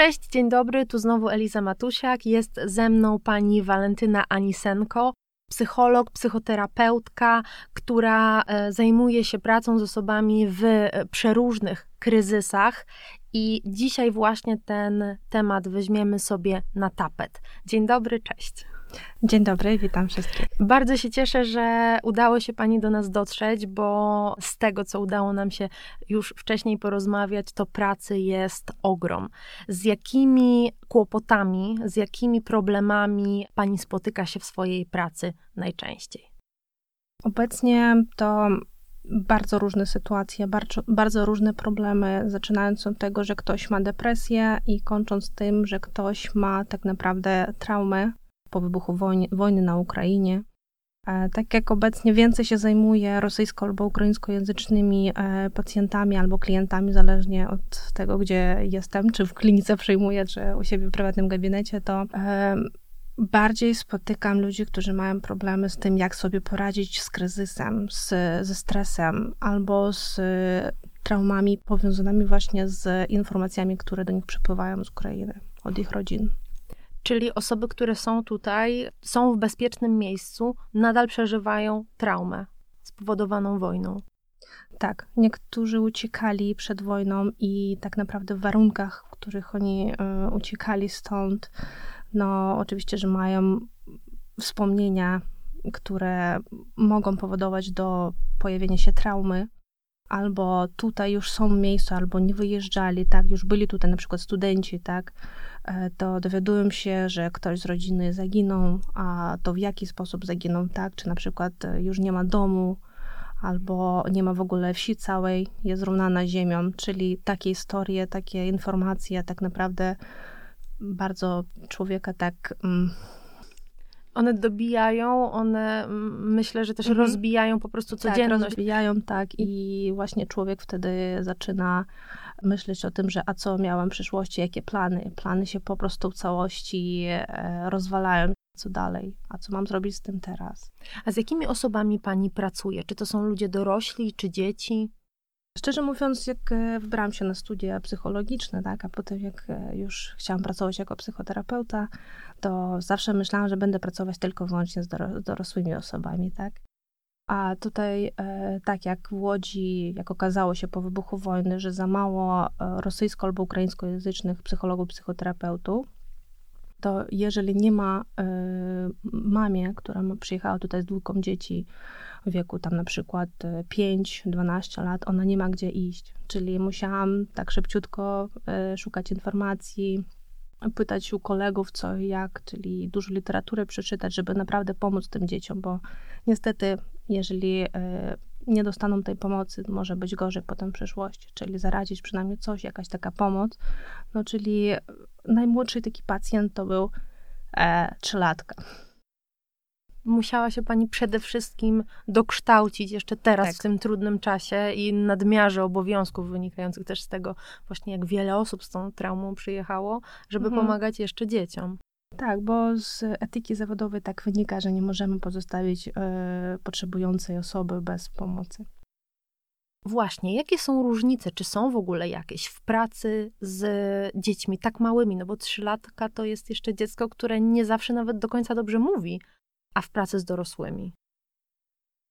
Cześć, dzień dobry, tu znowu Eliza Matusiak. Jest ze mną pani Walentyna Anisenko, psycholog, psychoterapeutka, która e, zajmuje się pracą z osobami w e, przeróżnych kryzysach. I dzisiaj właśnie ten temat weźmiemy sobie na tapet. Dzień dobry, cześć. Dzień dobry, witam wszystkich. Bardzo się cieszę, że udało się Pani do nas dotrzeć, bo z tego, co udało nam się już wcześniej porozmawiać, to pracy jest ogrom. Z jakimi kłopotami, z jakimi problemami Pani spotyka się w swojej pracy najczęściej? Obecnie to bardzo różne sytuacje, bardzo, bardzo różne problemy, zaczynając od tego, że ktoś ma depresję i kończąc tym, że ktoś ma tak naprawdę traumę po wybuchu wojny, wojny na Ukrainie. E, tak jak obecnie więcej się zajmuję rosyjsko- albo ukraińskojęzycznymi e, pacjentami albo klientami, zależnie od tego, gdzie jestem, czy w klinice przyjmuję, czy u siebie w prywatnym gabinecie, to e, bardziej spotykam ludzi, którzy mają problemy z tym, jak sobie poradzić z kryzysem, z, ze stresem albo z traumami powiązanymi właśnie z informacjami, które do nich przypływają z Ukrainy, od ich rodzin. Czyli osoby, które są tutaj, są w bezpiecznym miejscu, nadal przeżywają traumę spowodowaną wojną. Tak, niektórzy uciekali przed wojną i tak naprawdę w warunkach, w których oni y, uciekali stąd, no oczywiście, że mają wspomnienia, które mogą powodować do pojawienia się traumy, albo tutaj już są miejsca, albo nie wyjeżdżali, tak, już byli tutaj na przykład studenci, tak, E, to dowiadują się, że ktoś z rodziny zaginął, a to w jaki sposób zaginął, tak? Czy na przykład e, już nie ma domu, albo nie ma w ogóle wsi całej, jest zrównana ziemią, czyli takie historie, takie informacje tak naprawdę bardzo człowieka tak... One dobijają, one myślę, że też mhm. rozbijają po prostu tak, codzienność. Tak, rozbijają, tak i właśnie człowiek wtedy zaczyna myśleć o tym, że a co miałam w przyszłości, jakie plany. Plany się po prostu w całości e, rozwalają. Co dalej? A co mam zrobić z tym teraz? A z jakimi osobami pani pracuje? Czy to są ludzie dorośli, czy dzieci? Szczerze mówiąc, jak e, wybrałam się na studia psychologiczne, tak, a potem jak e, już chciałam pracować jako psychoterapeuta, to zawsze myślałam, że będę pracować tylko wyłącznie z dorosłymi osobami, tak. A tutaj, e, tak jak w Łodzi, jak okazało się po wybuchu wojny, że za mało rosyjsko- albo ukraińskojęzycznych psychologów, psychoterapeutów, to jeżeli nie ma mamie, która przyjechała tutaj z dwójką dzieci w wieku tam na przykład 5-12 lat, ona nie ma gdzie iść. Czyli musiałam tak szybciutko szukać informacji, pytać u kolegów co i jak, czyli dużo literatury przeczytać, żeby naprawdę pomóc tym dzieciom, bo niestety, jeżeli e, nie dostaną tej pomocy, może być gorzej potem w przyszłości, czyli zaradzić przynajmniej coś, jakaś taka pomoc. No, czyli najmłodszy taki pacjent to był e, trzylatka musiała się pani przede wszystkim dokształcić jeszcze teraz tak. w tym trudnym czasie i nadmiarze obowiązków wynikających też z tego właśnie jak wiele osób z tą traumą przyjechało, żeby mhm. pomagać jeszcze dzieciom. Tak, bo z etyki zawodowej tak wynika, że nie możemy pozostawić y, potrzebującej osoby bez pomocy. Właśnie, jakie są różnice, czy są w ogóle jakieś w pracy z dziećmi tak małymi? No bo trzylatka to jest jeszcze dziecko, które nie zawsze nawet do końca dobrze mówi, a w pracy z dorosłymi?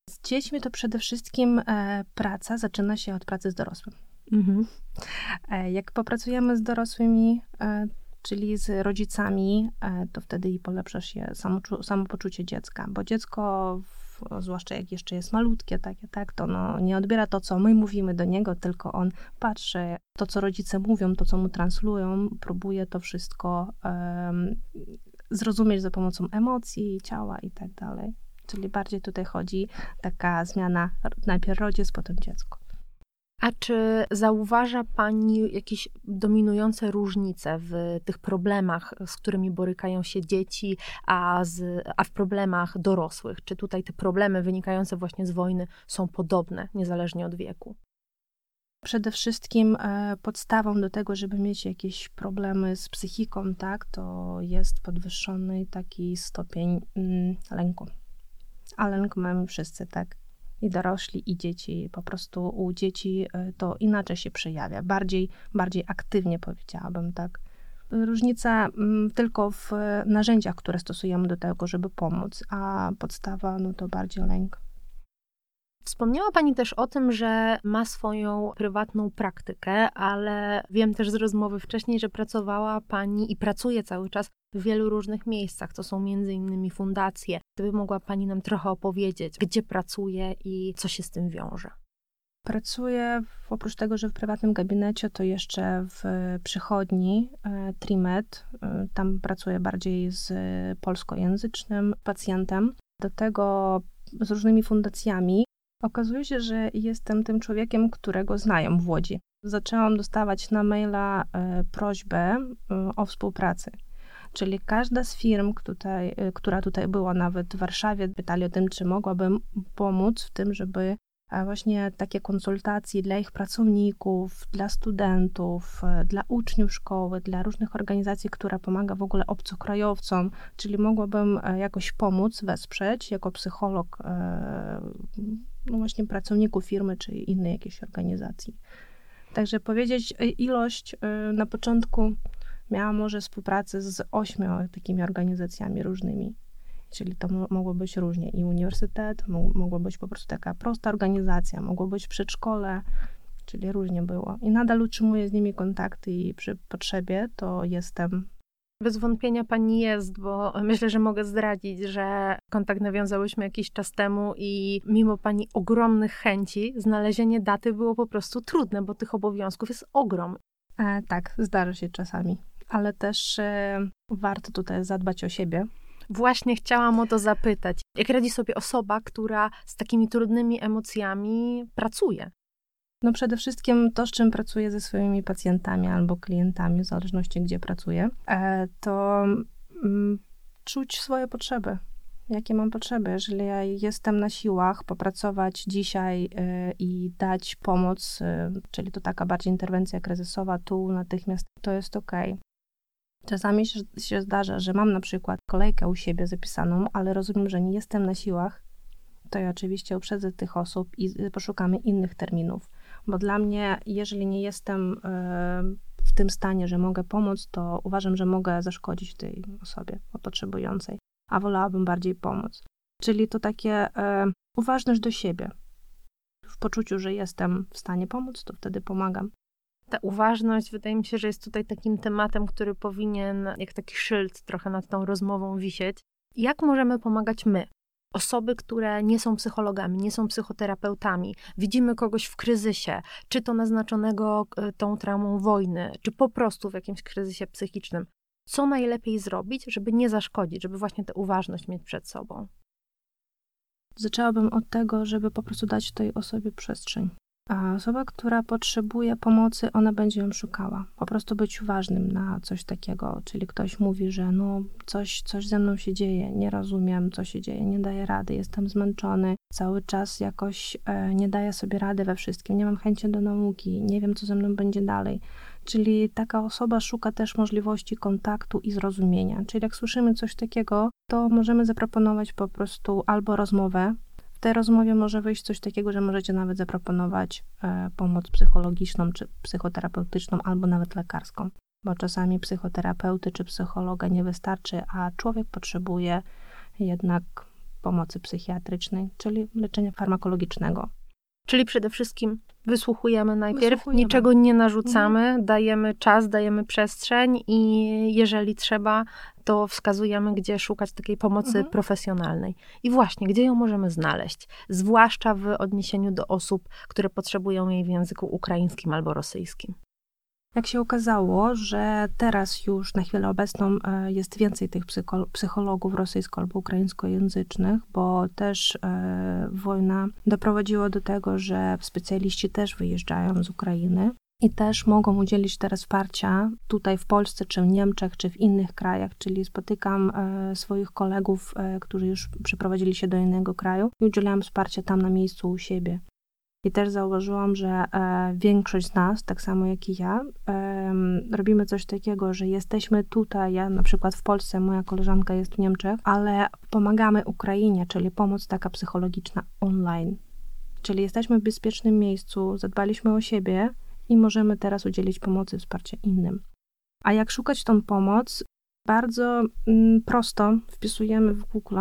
Z dziećmi to przede wszystkim e, praca zaczyna się od pracy z dorosłym. Mhm. E, jak popracujemy z dorosłymi, e, czyli z rodzicami, to wtedy i polepsza się samopoczucie dziecka, bo dziecko, zwłaszcza jak jeszcze jest malutkie, takie, tak, to no, nie odbiera to, co my mówimy do niego, tylko on patrzy to, co rodzice mówią, to, co mu translują, próbuje to wszystko zrozumieć za pomocą emocji, ciała i tak dalej. Czyli bardziej tutaj chodzi taka zmiana najpierw rodzic, potem dziecko. A czy zauważa Pani jakieś dominujące różnice w tych problemach, z którymi borykają się dzieci, a, z, a w problemach dorosłych? Czy tutaj te problemy wynikające właśnie z wojny są podobne, niezależnie od wieku? Przede wszystkim e, podstawą do tego, żeby mieć jakieś problemy z psychiką, tak, to jest podwyższony taki stopień mm, lęku. A lęk mamy wszyscy, tak? I dorośli, i dzieci. Po prostu u dzieci e, to inaczej się przejawia. Bardziej, bardziej aktywnie powiedziałabym, tak? Różnica mm, tylko w narzędziach, które stosujemy do tego, żeby pomóc, a podstawa no to bardziej lęk. Wspomniała Pani też o tym, że ma swoją prywatną praktykę, ale wiem też z rozmowy wcześniej, że pracowała Pani i pracuje cały czas w wielu różnych miejscach. To są między innymi fundacje. Gdyby mogła Pani nam trochę opowiedzieć, gdzie pracuje i co się z tym wiąże. Pracuję oprócz tego, że w prywatnym gabinecie, to jeszcze w przychodni e, Trimed. E, tam pracuję bardziej z polskojęzycznym pacjentem. Do tego z różnymi fundacjami. Okazuje się, że jestem tym człowiekiem, którego znają w Łodzi. Zaczęłam dostawać na maila e, prośbę o współpracy. Czyli każda z firm, tutaj, która tutaj była, nawet w Warszawie, pytali o tym, czy mogłabym pomóc w tym, żeby właśnie takie konsultacje dla ich pracowników, dla studentów, e, dla uczniów szkoły, dla różnych organizacji, która pomaga w ogóle obcokrajowcom, czyli mogłabym e, jakoś pomóc, wesprzeć jako psycholog e, no właśnie pracowników firmy czy innej jakiejś organizacji. Także powiedzieć ilość na początku miałam może współpracę z ośmiu takimi organizacjami różnymi. Czyli to mogło być różnie. I uniwersytet, mogła być po prostu taka prosta organizacja, mogło być przedszkole, czyli różnie było. I nadal utrzymuję z nimi kontakty i przy potrzebie to jestem. Bez wątpienia pani jest, bo myślę, że mogę zdradzić, że kontakt nawiązałyśmy jakiś czas temu i mimo pani ogromnych chęci, znalezienie daty było po prostu trudne, bo tych obowiązków jest ogrom. E, tak, zdarza się czasami, ale też e, warto tutaj zadbać o siebie, Właśnie chciałam o to zapytać. Jak radzi sobie osoba, która z takimi trudnymi emocjami pracuje? No przede wszystkim to, z czym pracuję ze swoimi pacjentami albo klientami, w zależności gdzie pracuję, e, to mm, czuć swoje potrzeby. Jakie mam potrzeby? Jeżeli ja jestem na siłach popracować dzisiaj e, i dać pomoc, e, czyli to taka bardziej interwencja kryzysowa tu natychmiast, to jest ok. Czasami się, zdarza, że mam na przykład kolejkę u siebie zapisaną, ale rozumiem, że nie jestem na siłach, to ja oczywiście uprzedzę tych osób i poszukamy innych terminów. Bo dla mnie, jeżeli nie jestem e, w tym stanie, że mogę pomóc, to uważam, że mogę zaszkodzić tej osobie potrzebującej, a wolałabym bardziej pomóc. Czyli to takie e, uważność do siebie. W poczuciu, że jestem w stanie pomóc, to wtedy pomagam ta uważność wydaje mi się, że jest tutaj takim tematem, który powinien jak taki szyld trochę nad tą rozmową wisieć. Jak możemy pomagać my? Osoby, które nie są psychologami, nie są psychoterapeutami, widzimy kogoś w kryzysie, czy to naznaczonego e, tą traumą wojny, czy po prostu w jakimś kryzysie psychicznym. Co najlepiej zrobić, żeby nie zaszkodzić, żeby właśnie tę uważność mieć przed sobą? Zaczęłabym od tego, żeby po prostu dać tej osobie przestrzeń. Osoba, która potrzebuje pomocy, ona będzie ją szukała. Po prostu być uważnym na coś takiego. Czyli ktoś mówi, że no coś, coś ze mną się dzieje, nie rozumiem, co się dzieje, nie daję rady, jestem zmęczony, cały czas jakoś e, nie daję sobie rady we wszystkim, nie mam chęci do nauki, nie wiem, co ze mną będzie dalej. Czyli taka osoba szuka też możliwości kontaktu i zrozumienia. Czyli jak słyszymy coś takiego, to możemy zaproponować po prostu albo rozmowę, w tej rozmowie może wyjść coś takiego, że możecie nawet zaproponować e, pomoc psychologiczną czy psychoterapeutyczną, albo nawet lekarską, bo czasami psychoterapeuty czy psychologa nie wystarczy, a człowiek potrzebuje jednak pomocy psychiatrycznej, czyli leczenia farmakologicznego. Czyli przede wszystkim wysłuchujemy najpierw, wysłuchujemy. niczego nie narzucamy, mhm. dajemy czas, dajemy przestrzeń i jeżeli trzeba, to wskazujemy, gdzie szukać takiej pomocy mhm. profesjonalnej. I właśnie, gdzie ją możemy znaleźć, zwłaszcza w odniesieniu do osób, które potrzebują jej w języku ukraińskim albo rosyjskim. Jak się okazało, że teraz już na chwilę obecną e, jest więcej tych psychologów rosyjsko- albo ukraińskojęzycznych, bo też e, wojna doprowadziła do tego, że specjaliści też wyjeżdżają z Ukrainy i też mogą udzielić teraz wsparcia tutaj w Polsce, czy w Niemczech, czy w innych krajach, czyli spotykam e, swoich kolegów, którzy już przeprowadzili się do innego kraju i udzielają wsparcia tam na miejscu u siebie. I też zauważyłam, że e, większość z nas, tak samo jak i ja, e, robimy coś takiego, że jesteśmy tutaj, ja na przykład w Polsce, moja koleżanka jest w Niemczech, ale pomagamy Ukrainie, czyli pomoc taka psychologiczna online. Czyli jesteśmy w bezpiecznym miejscu, zadbaliśmy o siebie i możemy teraz udzielić pomocy, wsparcia innym. A jak szukać tą pomoc? Bardzo mm, prosto wpisujemy w Google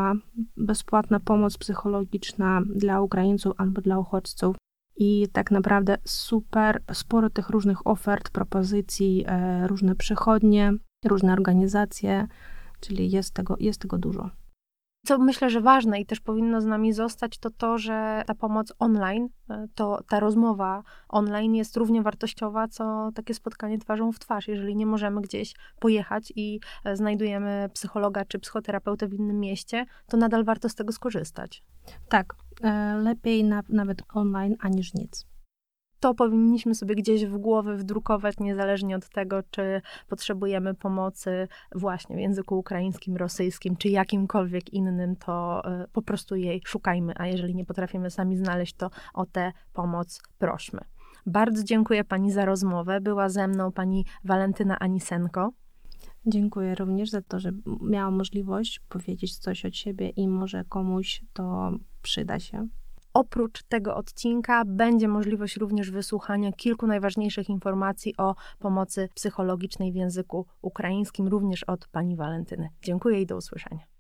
bezpłatna pomoc psychologiczna dla Ukraińców albo dla uchodźców. I tak naprawdę super, sporo tych różnych ofert, propozycji, e, różne przychodnie, różne organizacje, czyli jest tego, jest tego dużo. Co myślę, że ważne i też powinno z nami zostać, to to, że ta pomoc online, e, to ta rozmowa online jest równie wartościowa, co takie spotkanie twarzą w twarz. Jeżeli nie możemy gdzieś pojechać i e, znajdujemy psychologa czy psychoterapeutę w innym mieście, to nadal warto z tego skorzystać. Tak, lepiej na, nawet online, aniż nic to powinniśmy sobie gdzieś w głowie wdrukować, niezależnie od tego, czy potrzebujemy pomocy właśnie w języku ukraińskim, rosyjskim, czy jakimkolwiek innym, to e, po prostu jej szukajmy, a jeżeli nie potrafimy sami znaleźć, to o tę pomoc prośmy. Bardzo dziękuję Pani za rozmowę. Była ze mną Pani Walentyna Anisenko. Dziękuję również za to, że miałam możliwość powiedzieć coś od siebie i może komuś to przyda się. Oprócz tego odcinka będzie możliwość również wysłuchania kilku najważniejszych informacji o pomocy psychologicznej w języku ukraińskim, również od pani Walentyny. Dziękuję i do usłyszenia.